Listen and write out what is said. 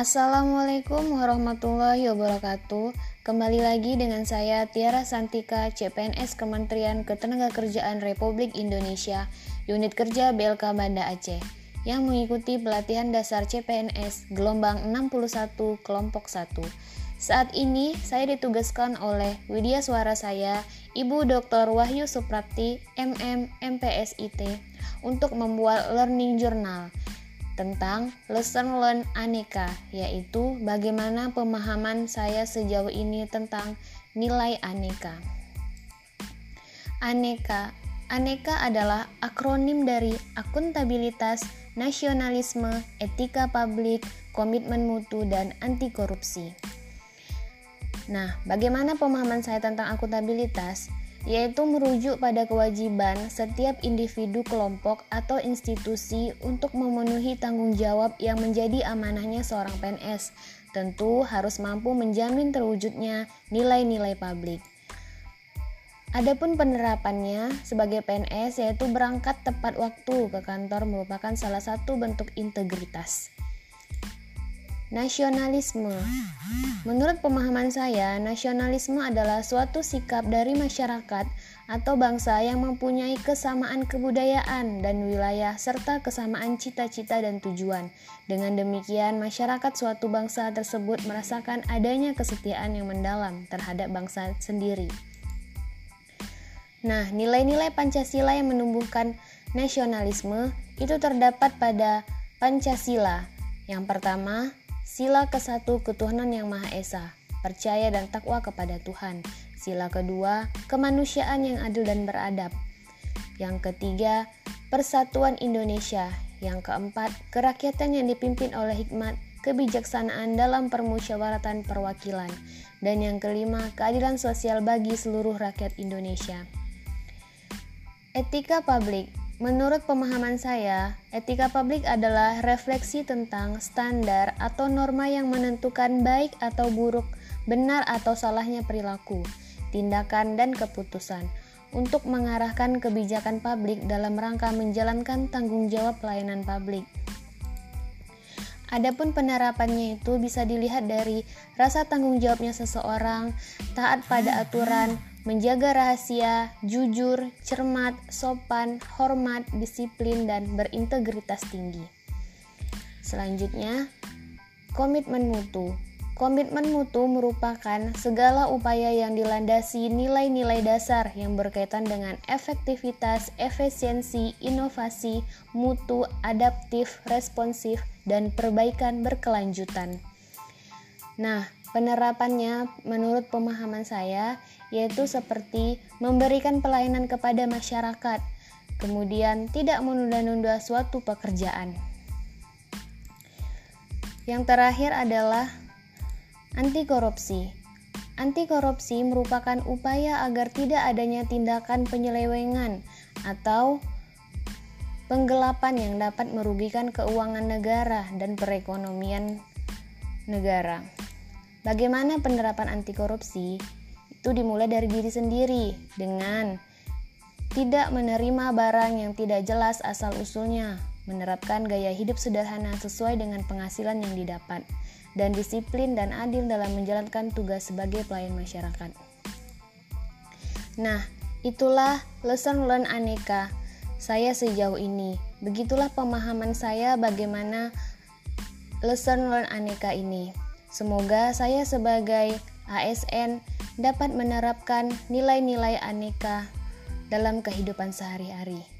Assalamualaikum warahmatullahi wabarakatuh. Kembali lagi dengan saya Tiara Santika, CPNS Kementerian Ketenagakerjaan Republik Indonesia, Unit Kerja BLK Banda Aceh, yang mengikuti pelatihan dasar CPNS gelombang 61 kelompok 1. Saat ini saya ditugaskan oleh Widya Suara saya, Ibu Dr. Wahyu Suprapti, MM, MPSIT, untuk membuat learning journal tentang lesson learn aneka, yaitu bagaimana pemahaman saya sejauh ini tentang nilai aneka. Aneka Aneka adalah akronim dari akuntabilitas, nasionalisme, etika publik, komitmen mutu, dan anti korupsi. Nah, bagaimana pemahaman saya tentang akuntabilitas? Yaitu merujuk pada kewajiban setiap individu, kelompok, atau institusi untuk memenuhi tanggung jawab yang menjadi amanahnya seorang PNS. Tentu harus mampu menjamin terwujudnya nilai-nilai publik. Adapun penerapannya sebagai PNS yaitu berangkat tepat waktu ke kantor merupakan salah satu bentuk integritas. Nasionalisme Menurut pemahaman saya, nasionalisme adalah suatu sikap dari masyarakat atau bangsa yang mempunyai kesamaan kebudayaan dan wilayah serta kesamaan cita-cita dan tujuan. Dengan demikian, masyarakat suatu bangsa tersebut merasakan adanya kesetiaan yang mendalam terhadap bangsa sendiri. Nah, nilai-nilai Pancasila yang menumbuhkan nasionalisme itu terdapat pada Pancasila. Yang pertama, Sila ke-1 ketuhanan yang Maha Esa, percaya dan takwa kepada Tuhan. Sila kedua, kemanusiaan yang adil dan beradab. Yang ketiga, persatuan Indonesia. Yang keempat, kerakyatan yang dipimpin oleh hikmat, kebijaksanaan dalam permusyawaratan perwakilan. Dan yang kelima, keadilan sosial bagi seluruh rakyat Indonesia. Etika publik Menurut pemahaman saya, etika publik adalah refleksi tentang standar atau norma yang menentukan baik atau buruk, benar atau salahnya perilaku, tindakan, dan keputusan untuk mengarahkan kebijakan publik dalam rangka menjalankan tanggung jawab pelayanan publik. Adapun penerapannya itu bisa dilihat dari rasa tanggung jawabnya seseorang, taat pada aturan, menjaga rahasia, jujur, cermat, sopan, hormat, disiplin, dan berintegritas tinggi. Selanjutnya, komitmen mutu. Komitmen mutu merupakan segala upaya yang dilandasi nilai-nilai dasar yang berkaitan dengan efektivitas, efisiensi, inovasi, mutu, adaptif, responsif, dan perbaikan berkelanjutan. Nah, penerapannya menurut pemahaman saya yaitu seperti memberikan pelayanan kepada masyarakat, kemudian tidak menunda-nunda suatu pekerjaan. Yang terakhir adalah anti korupsi. Anti korupsi merupakan upaya agar tidak adanya tindakan penyelewengan atau penggelapan yang dapat merugikan keuangan negara dan perekonomian negara. Bagaimana penerapan anti korupsi? itu dimulai dari diri sendiri dengan tidak menerima barang yang tidak jelas asal-usulnya, menerapkan gaya hidup sederhana sesuai dengan penghasilan yang didapat, dan disiplin dan adil dalam menjalankan tugas sebagai pelayan masyarakat. Nah, itulah lesson learn aneka saya sejauh ini. Begitulah pemahaman saya bagaimana lesson learn aneka ini. Semoga saya sebagai ASN dapat menerapkan nilai-nilai aneka dalam kehidupan sehari-hari.